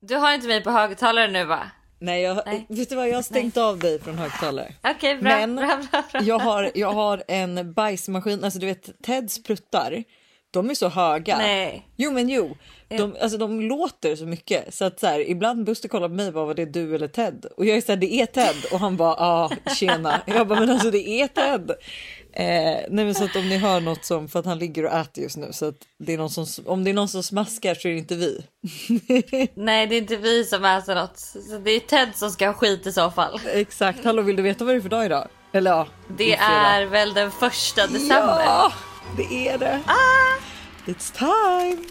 Du har inte mig på högtalare nu va? Nej, jag, Nej. vet du vad? Jag har stängt av dig från högtalare. Okej, bra, Men bra, bra, bra. Jag har, jag har en bajsmaskin, alltså du vet Teds pruttar. De är så höga. Nej. Jo men jo, de, alltså, de låter så mycket så att så här, ibland Buster kollar på mig bara var det du eller Ted? Och jag är så här, det är Ted och han bara ah tjena. Jag bara men alltså det är Ted. Eh, nej men så att om ni hör något som för att han ligger och äter just nu så att det är någon som om det är någon som smaskar så är det inte vi. Nej, det är inte vi som äter något. Så det är Ted som ska ha skit i så fall. Exakt. Hallå vill du veta vad det är för dag idag? Eller ja. Det är väl den första december? Ja, det är det. Ah! It's time.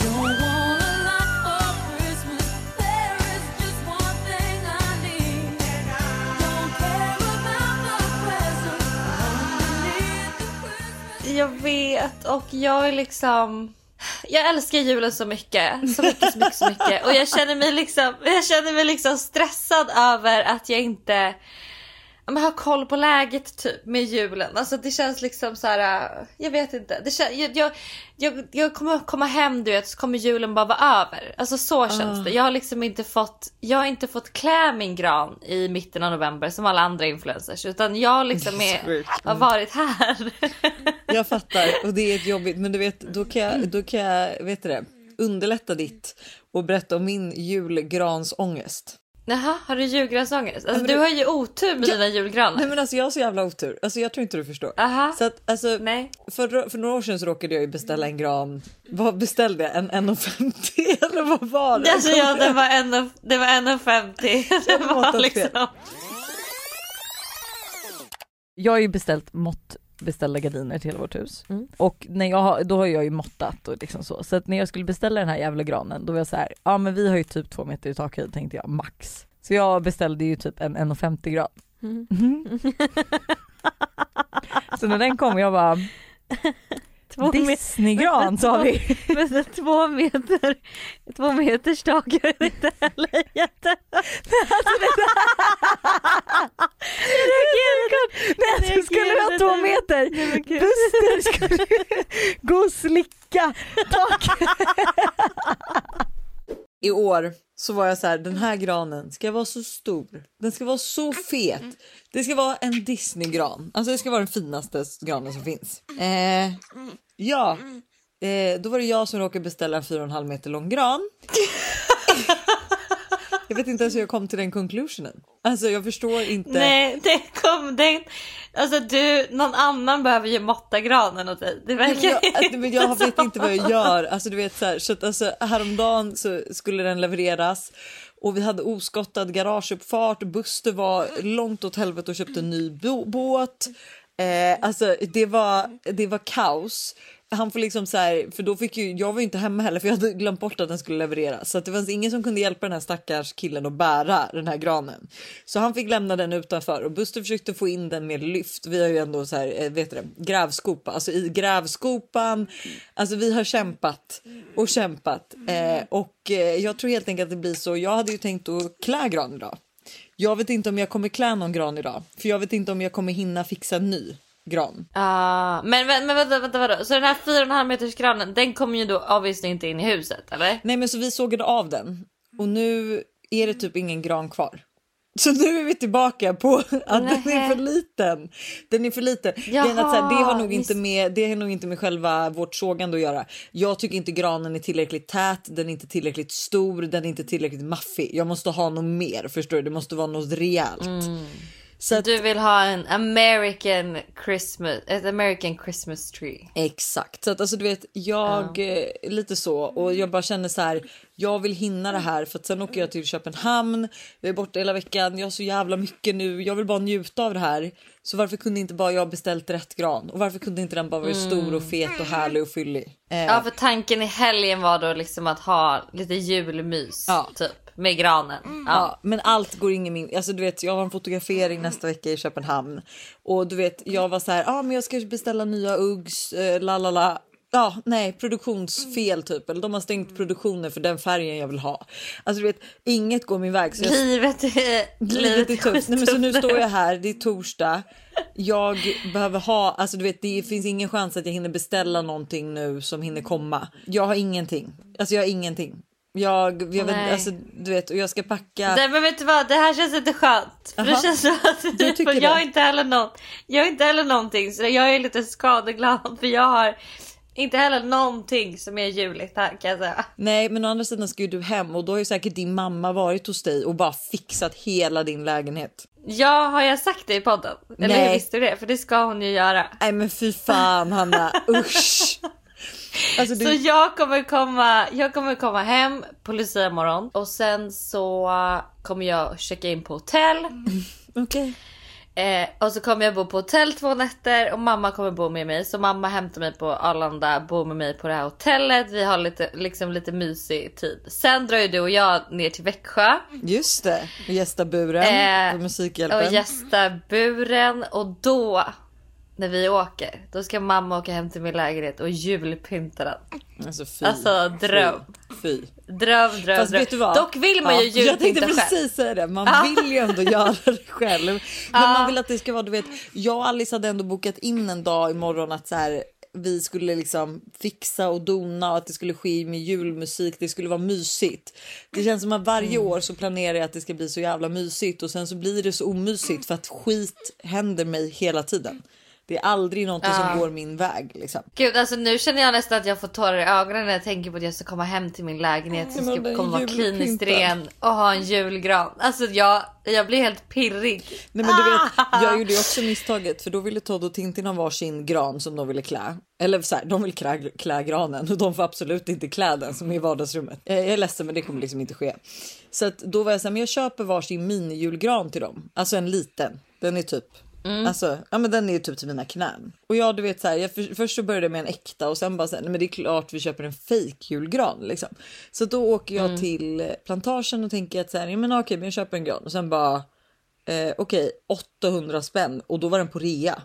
Don't want a lot for Christmas. There is just one thing I need. Don't care about the presents underneath the Christmas. Jag vet och jag är liksom... Jag älskar julen så mycket, så mycket, så mycket, så mycket. Och jag känner mig liksom, jag känner mig liksom stressad över att jag inte men har koll på läget typ med julen. Alltså det känns liksom så här. äh, jag vet inte. Det kän, jag, jag, jag, jag kommer komma hem du vet så kommer julen bara vara över. Alltså så känns det. Jag har liksom inte fått, jag har inte fått klä min gran i mitten av november som alla andra influencers. Utan jag liksom är har varit här. Jag fattar och det är ett jobbigt men du vet då kan jag, då kan jag vet du det, underlätta ditt och berätta om min julgransångest. Jaha, har du julgransångest? Alltså men du har ju otur med dina julgranar. Nej men alltså jag har så jävla otur. Alltså jag tror inte du förstår. Aha. Så att alltså Nej. för, för några år sedan så råkade jag ju beställa en gran. Vad beställde jag? En 1,50 eller vad var det? Alltså ja, det var 1,50. Det var 1,50. Det har var liksom... Jag har ju beställt måttbeställda gardiner till vårt hus. Och när jag har, då har jag ju måttat och liksom så. Så att när jag skulle beställa den här jävla granen då var jag så här, ja men vi har ju typ två meter i takhöjd tänkte jag max. Så jag beställde ju typ en 1,50 gran. Mhm. så när den kom jag bara. Disneygran sa vi. Men så två meter, två meters tak är inte heller jätte så skulle det vara två meter. Buster skulle gå och slicka taket. I år så var jag så här, den här granen ska vara så stor. Den ska vara så fet. Det ska vara en Disneygran. Alltså det ska vara den finaste granen som finns. Eh, ja, eh, då var det jag som råkade beställa en 4,5 meter lång gran. Jag vet inte ens hur jag kom till den conclusionen. Alltså jag förstår inte. Nej, det kom det. Alltså du, någon annan behöver ju måtta granen åt dig. Det Men verkar jag, alltså, men jag vet inte vad jag gör. Alltså, du vet, så här, så att, alltså, häromdagen så skulle den levereras och vi hade oskottad garageuppfart. Buster var långt åt helvete och köpte en ny båt. Eh, alltså, det, var, det var kaos. Han får liksom så här, för då fick ju, jag var ju inte hemma heller för jag hade glömt bort att den skulle levereras. Så att det fanns ingen som kunde hjälpa den här stackars killen att bära den här granen. Så han fick lämna den utanför och Buster försökte få in den med lyft. Vi har ju ändå så här, eh, vet du det, grävskopa, alltså i grävskopan. Alltså vi har kämpat och kämpat eh, och eh, jag tror helt enkelt att det blir så. Jag hade ju tänkt att klä gran idag. Jag vet inte om jag kommer klä någon gran idag, för jag vet inte om jag kommer hinna fixa en ny gran. Ah, men, men, men vänta, vänta, vadå? Så den här 4,5 meters granen, den kommer ju då obviously inte in i huset, eller? Nej, men så vi sågade av den och nu är det typ ingen gran kvar. Så nu är vi tillbaka på att den är för liten. Den är för liten. Att så här, det har nog inte med. Det har nog inte med själva vårt sågande att göra. Jag tycker inte granen är tillräckligt tät. Den är inte tillräckligt stor. Den är inte tillräckligt maffig. Jag måste ha något mer. Förstår du? Det måste vara något rejält. Så att, Du vill ha en American Christmas, ett American Christmas tree. Exakt, så att alltså du vet jag eh, lite så och jag bara känner så här. Jag vill hinna det här för att sen åker jag till Köpenhamn. Jag är borta hela veckan. Jag har så jävla mycket nu. Jag vill bara njuta av det här. Så varför kunde inte bara jag beställt rätt gran och varför kunde inte den bara vara stor och fet och härlig och fyllig? Eh, Ja, för tanken i helgen var då liksom att ha lite julmys, Ja. typ, med granen. Ja. Ja, men allt går ingen min. Alltså du vet, jag har en fotografering nästa vecka i Köpenhamn och du vet, jag var så här, ja, ah, men jag ska beställa nya Uggs, eh, la la la. Ja, nej, produktionsfel typ. Eller de har stängt produktionen för den färgen jag vill ha. Alltså du vet, inget går min väg. Så jag, Livet är, livet är tufft. Nej, men så nu står jag här, det är torsdag. Jag behöver ha, alltså du vet det finns ingen chans att jag hinner beställa någonting nu som hinner komma. Jag har ingenting. Alltså jag har ingenting. Jag, jag vet, alltså du vet och jag ska packa. Nej men vet du vad, det här känns inte skönt. För det Jaha. känns som att Du tycker jag det? har inte heller något, jag har inte heller någonting så jag är lite skadeglad för jag har inte heller någonting som är juligt här kan jag säga. Nej men å andra sidan ska ju du hem och då har ju säkert din mamma varit hos dig och bara fixat hela din lägenhet. Ja, har jag sagt det i podden? Eller Nej. hur visste du det? För det ska hon ju göra. Nej men fy fan Hanna, usch. Alltså Så du, jag kommer komma, jag kommer komma hem på Lucia morgon och sen så kommer jag checka in på hotell. okej. Eh, och så kommer jag bo på hotell två nätter och mamma kommer bo med mig. Så mamma hämtar mig på Arlanda, bor med mig på det här hotellet. Vi har lite, liksom lite mysig tid. Sen drar ju du och jag ner till Växjö Just det, och gästa buren Eh, på Musikhjälpen. och gästar buren. Och då, när vi åker, då ska mamma åka hem till min lägenhet och julpynta den. Alltså fy. Alltså, dröm. Fy. fy. Dröm, dröm, Fast dröm. vet du vad? Dock vill man ju Ja, Jag tänkte julpynta själv. precis säga det, man vill ju ändå göra det själv. Men man vill att det ska vara, du vet, jag och Alice hade ändå bokat in en dag imorgon att så här vi skulle liksom fixa och dona och att det skulle ske med julmusik. Det skulle vara mysigt. Det känns som att varje Mm. år så planerar jag att det ska bli så jävla mysigt och sen så blir det så omysigt för att skit händer mig hela tiden. Det är aldrig någonting som går min väg liksom. Gud alltså nu känner jag nästan att jag får tårar i ögonen när jag tänker på att jag ska komma hem till min lägenhet som men ska komma vara kliniskt ren och ha en julgran. Alltså jag, jag blir helt pirrig. Nej men du vet, jag gjorde också misstaget för då ville Todd och Tintin ha varsin gran som de ville klä. Eller så här, de vill klä, klä granen och de får absolut inte klä den som är i vardagsrummet. Jag, jag är ledsen men det kommer liksom inte ske. Så att då var jag så här, men jag köper varsin minijulgran till dem. Alltså en liten. Den är typ Alltså, ja men den är ju typ till mina knän. Och jag du vet så här, jag för, först så började jag med en äkta och sen bara så här, nej men det är klart vi köper en fake julgran liksom. Så då åker jag till eh, plantagen och tänker att så här, ja men okej men jag köper en gran och sen bara eh, okej 800 spänn och då var den på rea.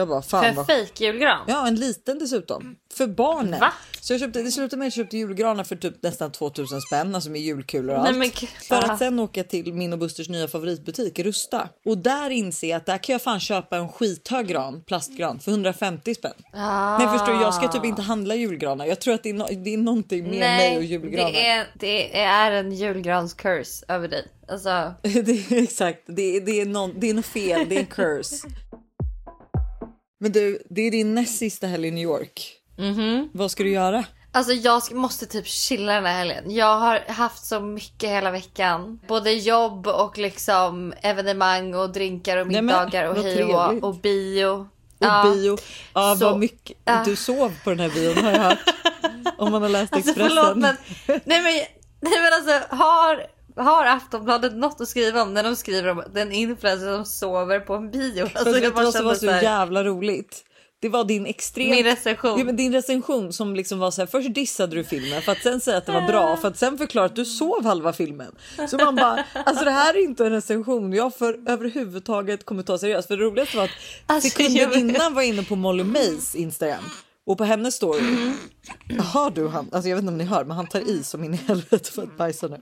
Jag bara fan För vad fake julgran. Ja, en liten dessutom. För barnen. Va? Så jag köpte, det slutade med att jag köpte julgranar för typ nästan 2000 spänn, alltså med julkulor och Nej, allt. men gud. för att sen åka till min och Busters nya favoritbutik, Rusta. Och där inser jag att där kan jag fan köpa en skithög gran, plastgran, för 150 spänn. Ah. Nej förstår jag ska typ inte handla julgranar. Jag tror att det är, no- det är någonting med mig och julgranar. det är, det är en julgrans-curse över dig. Alltså, det är exakt, det är, det, är någon, det är något fel, det är en curse. Men du, det är din näst sista helg i New York. Vad ska du göra? alltså jag måste typ chilla den här helgen. Jag har haft så mycket hela veckan. Både jobb och liksom evenemang och drinkar och middagar och hej och, och bio. Och Ja. bio. Ja, Så- vad mycket. Ah. Du sov på den här bion har jag hört. Om man har läst Alltså Expressen. förlåt men, nej men, nej men alltså har, har Aftonbladet något att skriva om när de skriver om den influencer som sover på en bio? Alltså du jag bara som var så så jävla roligt? Det var din extremt... min recension. Ja, men din recension som liksom var så här, först dissade du filmen för att sen säga att det var bra för att sen förklara att du sov halva filmen. Så man bara, alltså det här är inte en recension jag för överhuvudtaget kommer ta seriöst. För det roligaste var att Alltså, sekunder jag- innan var inne på Molly Mays Instagram och på hennes story. Hör du han? Alltså jag vet inte om ni hör men han tar i som in i helvete för att bajsa nu.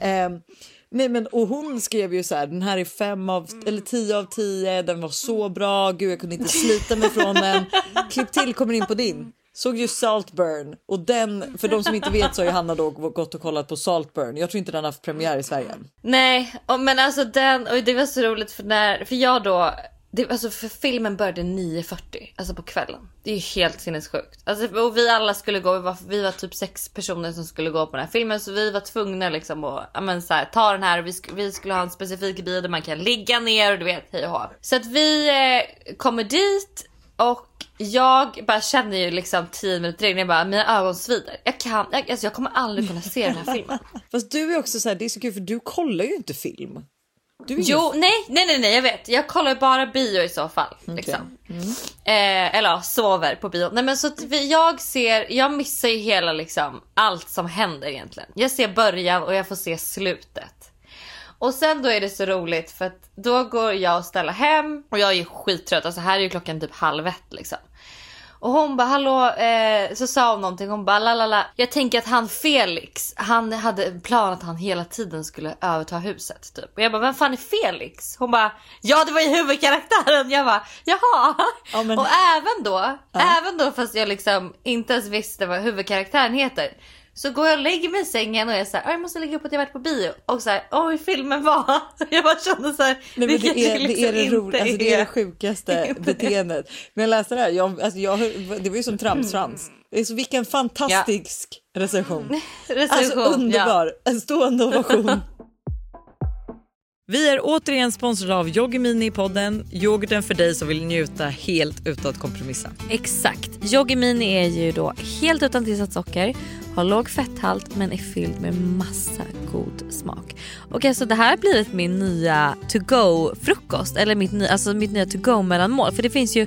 Ehm, nej men och hon skrev ju så här den här är fem av eller tio av tio. Den var så bra. Gud jag kunde inte slita mig från den. Klipp till kommer in på din. Såg ju Saltburn och den för de som inte vet så har ju Hanna då gått och kollat på Saltburn. Jag tror inte den har haft premiär i Sverige. Nej, men alltså den, och det var så roligt för när, för jag då, det, alltså för filmen började 9.40, alltså på kvällen. Det är ju helt sinnessjukt. Alltså, och vi alla skulle gå, vi var, vi var typ sex personer som skulle gå på den här filmen så vi var tvungna liksom att ja, men så här, ta den här och vi, sk- vi skulle ha en specifik bio där man kan ligga ner och du vet hej och hå. Så att vi eh, kommer dit och jag bara känner ju liksom 10 minuter in, jag bara mina ögon svider. Jag kan, jag, alltså jag kommer aldrig kunna se den här filmen. Fast du är också så här, det är så kul för du kollar ju inte film. Du är ju Jo, nej, nej, nej, nej, jag vet. Jag kollar bara bio i så fall. Liksom. Eh, eller ja, sover på bio. Nej men så vi, jag ser, jag missar ju hela liksom allt som händer egentligen. Jag ser början och jag får se slutet. Och sen då är det så roligt för att då går jag och ställer hem och jag är skittrött. Alltså här är ju klockan typ halv ett liksom. Och hon bara hallå, eh, så sa hon någonting. Hon bara lalala. Jag tänker att han Felix, han hade planerat att han hela tiden skulle överta huset typ. Och jag bara vem fan är Felix? Hon bara ja det var ju huvudkaraktären. Jag bara jaha. Ja, men- Och även då, även då fast jag liksom inte ens visste vad huvudkaraktären heter. Så går jag och lägger mig i sängen och jag säger jag måste lägga upp att jag varit på bio. Och så här, oj filmen var. Jag bara kände så här, Nej, men det, är, liksom det är det roliga, alltså det är det sjukaste inte beteendet. Men jag läste det här, jag, alltså jag, det var ju som tramsfrans. Är så, vilken fantastisk recension. recension. Alltså underbar, en stående ovation. Vi är återigen sponsrade av Yoggimini i podden. Yoghurten för dig som vill njuta helt utan att kompromissa. Exakt. Yoggimini är ju då helt utan tillsatt socker, har låg fetthalt men är fylld med massa god smak. Och alltså det här har blivit min nya to go frukost eller mitt, ny, alltså mitt nya to go mellanmål för det finns ju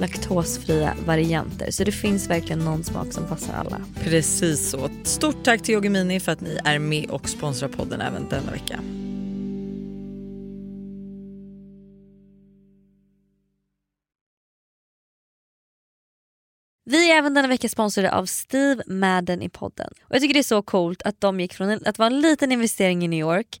laktosfria varianter. Så det finns verkligen någon smak som passar alla. Precis så. Stort tack till Yoggi Mini för att ni är med och sponsrar podden även denna vecka. Vi är även denna vecka sponsrade av Steve Madden i podden. Och Jag tycker det är så coolt att de gick från att vara en liten investering i New York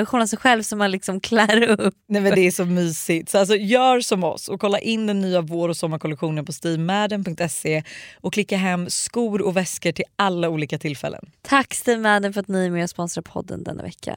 miniversion av sig själv som man liksom klär upp. Nej men det är så mysigt. Så alltså, gör som oss och kolla in den nya vår och sommarkollektionen på steamadden.se och klicka hem skor och väskor till alla olika tillfällen. Tack Steve Madden för att ni är med och sponsrar podden denna vecka.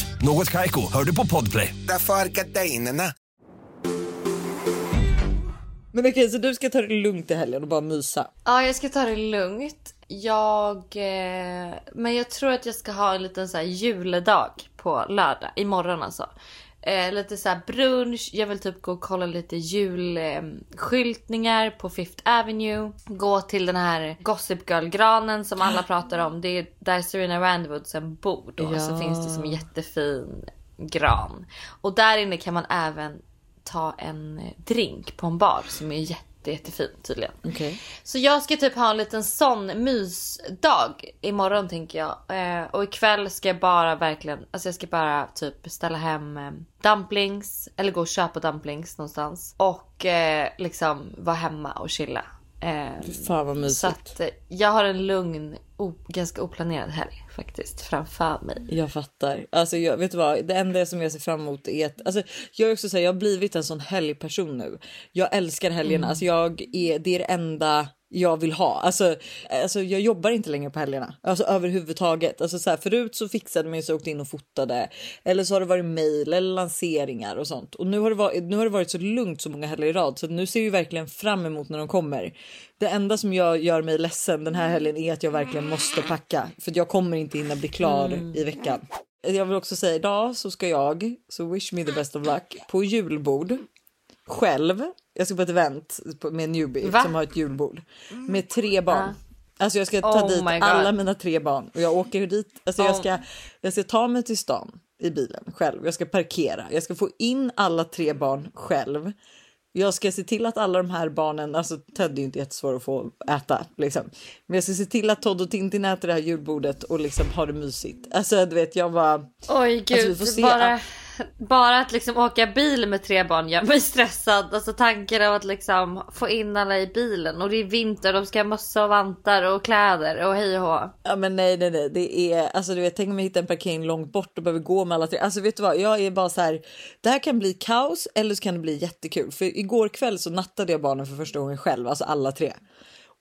Något Kaiko, hör du på Podplay. Därför är gardinerna. Men okej så du ska ta det lugnt i helgen och bara mysa? Ja, jag ska ta det lugnt. Jag... Eh, men jag tror att jag ska ha en liten så här juledag på lördag. Imorgon alltså. Eh, lite så här brunch. Jag vill typ gå och kolla lite julskyltningar på Fifth Avenue. Gå till den här Gossip Girl-granen som alla pratar om. Det är där Serena Randwoodsen bor då. Så Ja. finns det som en jättefin gran. Och där inne kan man även ta en eh, drink på en bar som är jätte, jättefin tydligen. Okej. Så jag ska typ ha en liten sån mysdag imorgon tänker jag. Eh, och ikväll ska jag bara verkligen, alltså jag ska bara typ beställa hem eh, dumplings. Eller gå och köpa dumplings någonstans. Och eh, liksom vara hemma och chilla. Eh, Fan vad mysigt. så att eh, jag har en lugn, o- ganska oplanerad helg faktiskt framför mig. Jag fattar. Alltså jag, vet du vad? Det enda som jag ser fram emot är att... Alltså, jag är också så här, jag har blivit en sån helgperson nu. Jag älskar helgerna. Alltså, jag är, det är det enda jag vill ha. Alltså, alltså jag jobbar inte längre på helgerna. Alltså överhuvudtaget. Alltså, så här, förut så fixade man ju så åkte in och fotade. Eller så har det varit mail eller lanseringar och sånt. Och nu har det varit, nu har det varit så lugnt så många helger i rad. Så nu ser vi verkligen fram emot när de kommer. Det enda som jag gör mig ledsen den här helgen är att jag verkligen måste packa. För jag kommer inte hinna bli klar i veckan. Jag vill också säga idag så ska jag, så wish me the best of luck, på julbord själv. Jag ska på ett event med Newbie Va? som har ett julbord med tre barn. Alltså jag ska ta Oh dit alla mina tre barn och jag åker dit. Alltså jag, Oh. ska, jag ska ta mig till stan i bilen själv. Jag ska parkera. Jag ska få in alla tre barn själv. Jag ska se till att alla de här barnen, alltså Ted är ju inte jättesvår att få äta liksom. Men jag ska se till att Todd och Tintin äter det här julbordet och liksom har det mysigt. Alltså du vet jag var Oj Alltså, vi gud, får se bara, att- bara att liksom åka bil med tre barn gör mig stressad. Alltså tanken av att liksom få in alla i bilen och det är vinter, de ska ha mössa och vantar och kläder och hej och hå. Ja men nej nej nej det är alltså du vet tänk om jag hittar en parkering långt bort och behöver gå med alla tre. Alltså vet du vad jag är bara så här. Det här kan bli kaos eller så kan det bli jättekul. För igår kväll så nattade jag barnen för första gången själv, alltså alla tre.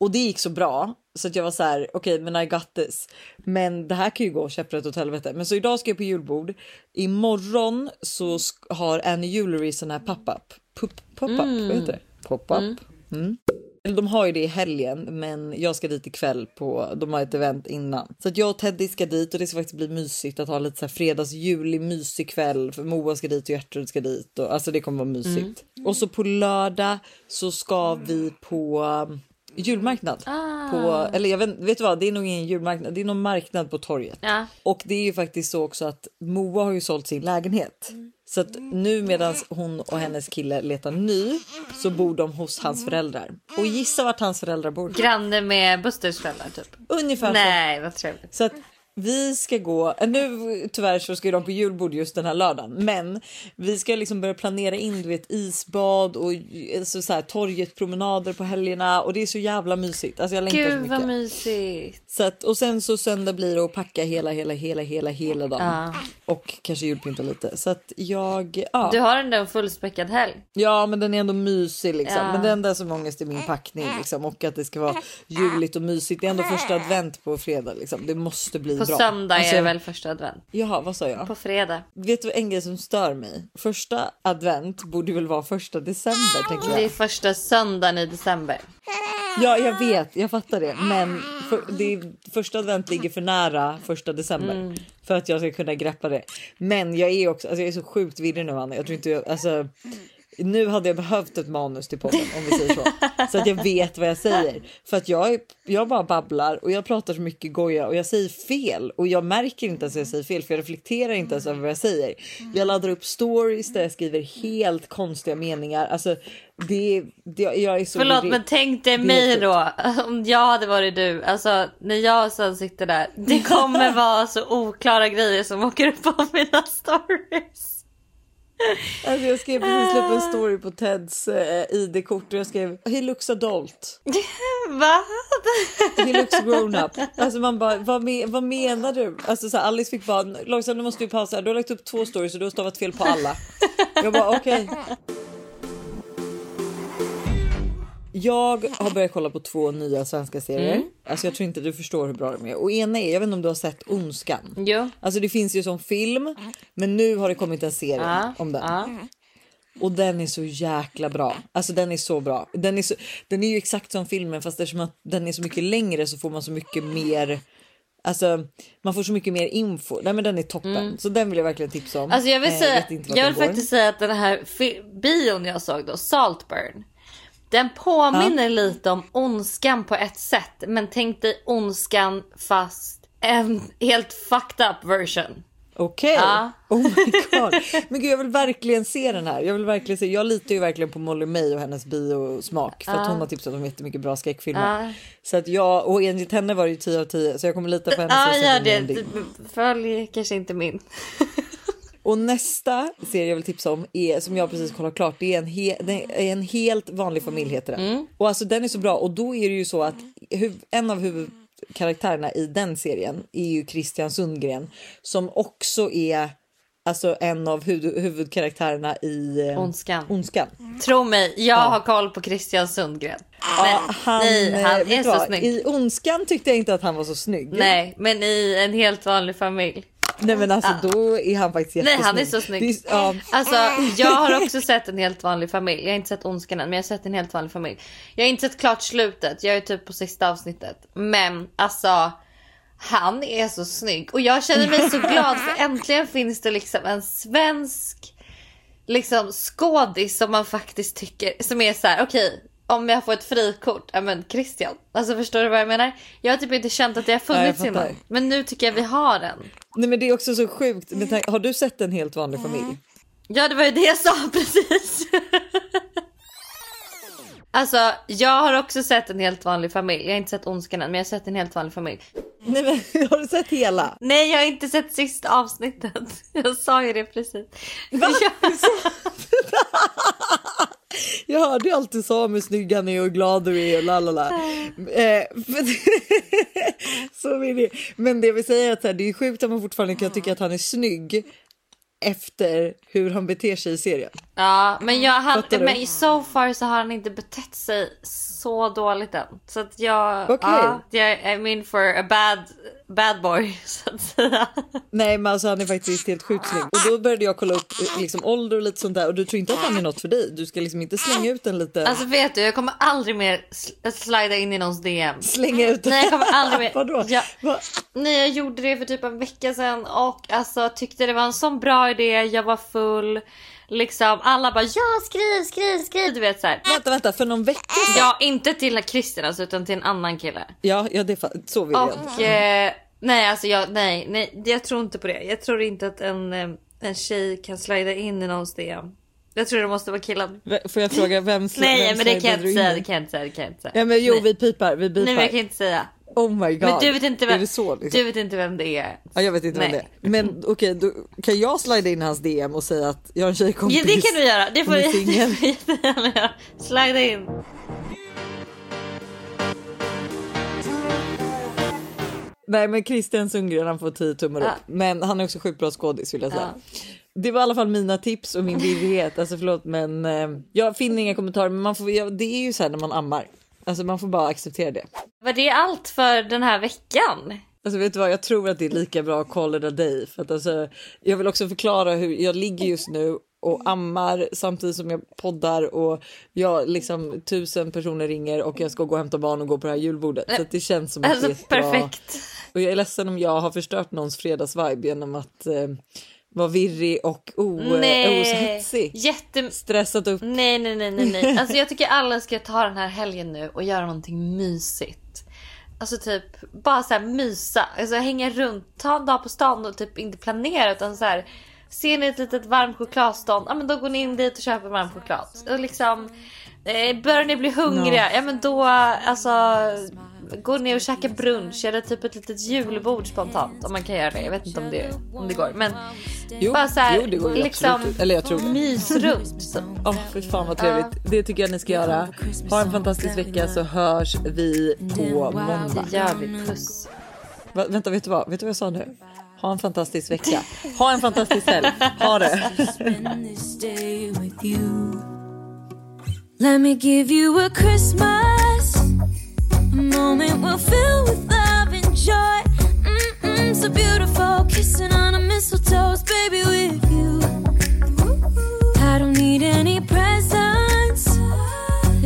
Och det gick så bra så att jag var så här okej men I got this. Men det här kan ju gå käpprätt åt helvete. Men så idag ska jag på julbord. Imorgon så har Annie Jewelry sån här pop-up. Pop- Pop-up, vad heter det? Pop-up. Mm. Eller De har ju det i helgen, men jag ska dit ikväll på. De har ett event innan så att jag och Teddy ska dit och det ska faktiskt bli mysigt att ha lite så här fredagsjulig mysig kväll för Moa ska dit och Gertrud ska dit och alltså det kommer vara mysigt. Och så på lördag så ska vi på julmarknad på eller jag vet, vet du vad? Det är nog ingen julmarknad. Det är någon marknad på torget. Ja. Och det är ju faktiskt så också att Moa har ju sålt sin lägenhet. Så att nu medan hon och hennes kille letar ny så bor de hos hans föräldrar. Och gissa vart hans föräldrar bor? Granne med Busters föräldrar typ. Ungefär så. Nej vad trevligt. Så att vi ska gå, nu tyvärr så ska de på julbord just den här lördagen, men vi ska liksom börja planera in du vet isbad och alltså, så här, torget promenader på helgerna och det är så jävla mysigt. Alltså jag längtar så Gud mycket. vad mysigt. Så att, och sen så söndag blir det att packa hela, hela, hela, hela, hela dagen. Ja. Och kanske julpynta lite. Så att jag, ja. Du har ändå en fullspäckad helg. Ja men den är ändå mysig liksom. Ja. Men det enda som ångest är min packning liksom. Och att det ska vara juligt och mysigt. Det är ändå första advent på fredag liksom. Det måste bli På bra. söndag Alltså, är det väl första advent? Jaha vad sa jag? På fredag. Vet du en grej som stör mig? Första advent borde väl vara första december tänker Det är jag. första söndagen i december. Ja jag vet, jag fattar det. Men för, det första advent ligger för nära första december. Mm. För att jag ska kunna greppa det. Men jag är också, alltså jag är så sjukt virrig nu Anna. Jag tror inte jag, alltså. Nu hade jag behövt ett manus till podden om vi säger så. Så att jag vet vad jag säger. För att jag, är- jag bara babblar och jag pratar så mycket goja och jag säger fel. Och jag märker inte ens att jag säger fel för jag reflekterar inte ens över vad jag säger. Jag laddar upp stories där jag skriver helt konstiga meningar. Alltså det, det jag är så Förlåt men tänk dig mig då. Om jag hade varit du. Alltså när jag sen sitter där. Det kommer vara så oklara grejer som åker upp på mina stories. Alltså jag skrev precis släppa en story på Teds eh, ID-kort och jag skrev he looks adult. Va? He looks grown up. Alltså man bara vad, me vad menar du? Alltså så här, Alice fick bara långsamt nu måste du pausa. Du har lagt upp två stories och du har stavat fel på alla. Jag bara okej. Jag har börjat kolla på två nya svenska serier. Alltså jag tror inte du förstår hur bra de är. Och ena är, jag vet inte om du har sett Ondskan? Jo. Alltså det finns ju som film, men nu har det kommit en serie Ja, om den. ja. Och den är så jäkla bra. Alltså den är så bra. Den är, så, den är ju exakt som filmen fast eftersom att den är så mycket längre så får man så mycket mer. Alltså man får så mycket mer info. Nej men den är toppen. Så den vill jag verkligen tipsa om. Mm. Alltså jag vill, Eh, säga, jag den vill faktiskt säga att den här bion jag såg då, Saltburn. Den påminner lite om ondskan på ett sätt. Men tänk dig ondskan fast en helt fucked up version. Okej. Ja. Oh my god. Men gud jag vill verkligen se den här. Jag vill verkligen se. Jag litar ju verkligen på Molly May och hennes biosmak. För att hon har tipsat om jättemycket bra skräckfilmer. Ja. Så att jag, och enligt henne var det ju 10 av 10 så jag kommer lita på hennes Ja recension det. Följ kanske inte min. Och nästa serie jag vill tipsa om är som jag precis kollat klart. Det är en, he, är en helt vanlig familj heter den. Mm. Och alltså den är så bra och då är det ju så att en av huvudkaraktärerna i den serien är ju Christian Sundgren som också är alltså en av huvud, huvudkaraktärerna i eh, Ondskan. Ondskan. Tro mig, jag har koll på Christian Sundgren. Men, Han, nej, eh, han är så vad? snygg. I Ondskan tyckte jag inte att han var så snygg. Nej, men i en helt vanlig familj. Nej men alltså då är han faktiskt Nej, jättesnygg. han är så snygg. Är- ja. Alltså jag har också sett en helt vanlig familj. Jag har inte sett Ondskan än men jag har sett en helt vanlig familj. Jag har inte sett klart slutet. Jag är typ på sista avsnittet. Men alltså Han är så snygg och jag känner mig så glad för äntligen finns det liksom en svensk liksom skådis som man faktiskt tycker som är så här: okej om jag får ett frikort, ja men Christian. Alltså förstår du vad jag menar? Jag har typ inte känt att det har funnits innan. Men nu tycker jag vi har den. Nej men det är också så sjukt. Men har du sett en helt vanlig familj? Ja det var ju det jag sa precis. alltså jag har också sett en helt vanlig familj. Jag har inte sett Ondskan än men jag har sett en helt vanlig familj. Nej men har du sett hela? Nej jag har inte sett sista avsnittet. Jag sa ju det precis. Ja. Jag hörde ju alltid sa hur snygg han är och glad du är och lalala. Eh, så är det. Men det jag vill säga är att det är sjukt att man fortfarande kan tycka att han är snygg efter hur han beter sig i serien. Ja, men, jag, han, men so far så har han inte betett sig så dåligt än. Så att jag, Okej. ja, jag in for a bad, bad boy så att säga. Nej men alltså han är faktiskt helt sjukt snygg. Och då började jag kolla upp eh, liksom, ålder och lite sånt där och du tror inte att han är något för dig. Du ska liksom inte slänga ut en lite... Alltså vet du, jag kommer aldrig mer sl- slida in i någons DM. slänga ut Nej jag kommer aldrig mer. Vadå? Jag, Va? nej jag gjorde det för typ en vecka sedan och alltså tyckte det var en sån bra idé. Jag var full. Liksom alla bara ja skriv, skriv, skriv. Du vet så här. Vänta vänta för någon vecka sedan. Ja inte till Christian alltså, utan till en annan kille. Ja, ja det så vill jag. Och eh, nej alltså jag, nej, nej jag tror inte på det. Jag tror inte att en, eh, en tjej kan slida in i någons DM. Jag tror det måste vara killen. Får jag fråga vem sl- Nej vem men det kan jag inte in säga, i? det kan jag inte säga, det kan jag inte säga. Ja men jo Nej. vi pipar, vi pipar. Nej men jag kan inte säga. Oh my god. Men du vet inte vem, det så liksom? du vet inte vem det är. Ja, jag vet inte vem det Nej. är. Men okej, då kan jag slida in hans DM och säga att jag har en tjejkompis. Ja det kan du göra. Det får som du jättegärna göra. Slida in. Nej men Christian Sundgren han får 10 tummar Ja. upp. Men han är också sjukt bra skådis vill jag säga. Det var i alla fall mina tips och min virrighet. Alltså förlåt men eh, jag finner inga kommentarer. Men man får, ja, det är ju så här när man ammar. Alltså man får bara acceptera det. Var det allt för den här veckan? Alltså vet du vad, jag tror att det är lika bra att call it a day. För att alltså, jag vill också förklara hur jag ligger just nu och ammar samtidigt som jag poddar och jag liksom tusen personer ringer och jag ska gå och hämta barn och gå på det här julbordet. Så det känns som att Alltså det är ett bra... perfekt. Och jag är ledsen om jag har förstört någons fredagsvibe genom att eh, vara virrig och o, oh, Nej. hetsig. Jätte... Stressat upp. Nej, nej, nej, nej, nej. Alltså jag tycker alla ska ta den här helgen nu och göra någonting mysigt. Alltså typ bara så här mysa, alltså hänga runt, ta en dag på stan och typ inte planera utan så här. Ser ni ett litet varmt chokladstånd, ja men då går ni in dit och köper varm choklad. Och liksom eh, börjar ni bli hungriga, ja men då alltså går ni och käkar brunch eller typ ett litet julbord spontant om man kan göra det. Jag vet inte om det, om det går men Jo, bara så här, jo det går ju liksom. Eller jag tror det. mys runt. Åh fy fan vad trevligt. Det tycker jag ni ska göra. Ha en fantastisk vecka så hörs vi på måndag. Det gör vi. Puss. Va, vänta vet du vad? Vet du vad jag sa nu? Ha en fantastisk vecka. Ha en fantastisk helg. Ha det. Let me give you a Christmas,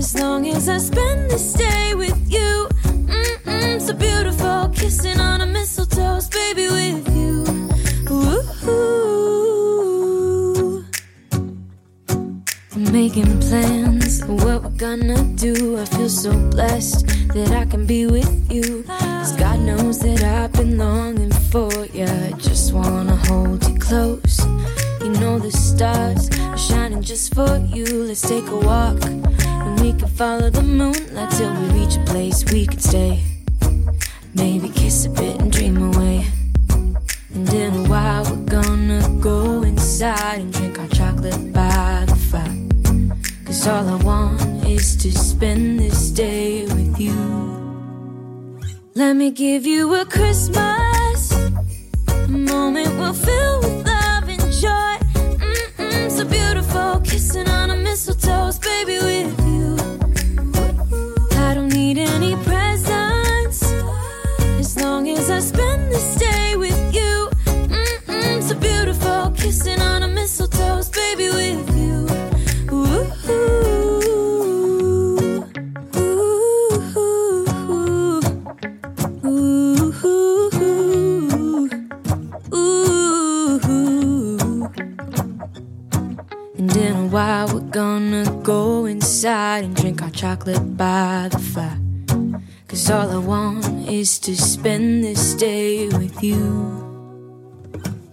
as long as I spend this day with you. Mm-mm, so beautiful, that I can be with moment with love and joy. Mm-mm, so beautiful, kissing on you.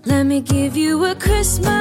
Let me give you a Christmas